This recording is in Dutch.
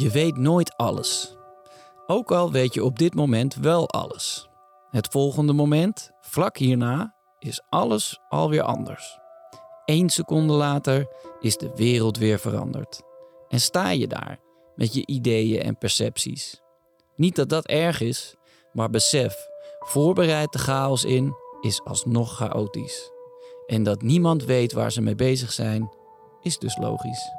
Je weet nooit alles. Ook al weet je op dit moment wel alles. Het volgende moment, vlak hierna, is alles alweer anders. Eén seconde later is de wereld weer veranderd. En sta je daar met je ideeën en percepties. Niet dat dat erg is, maar besef, voorbereid de chaos in is alsnog chaotisch. En dat niemand weet waar ze mee bezig zijn, is dus logisch.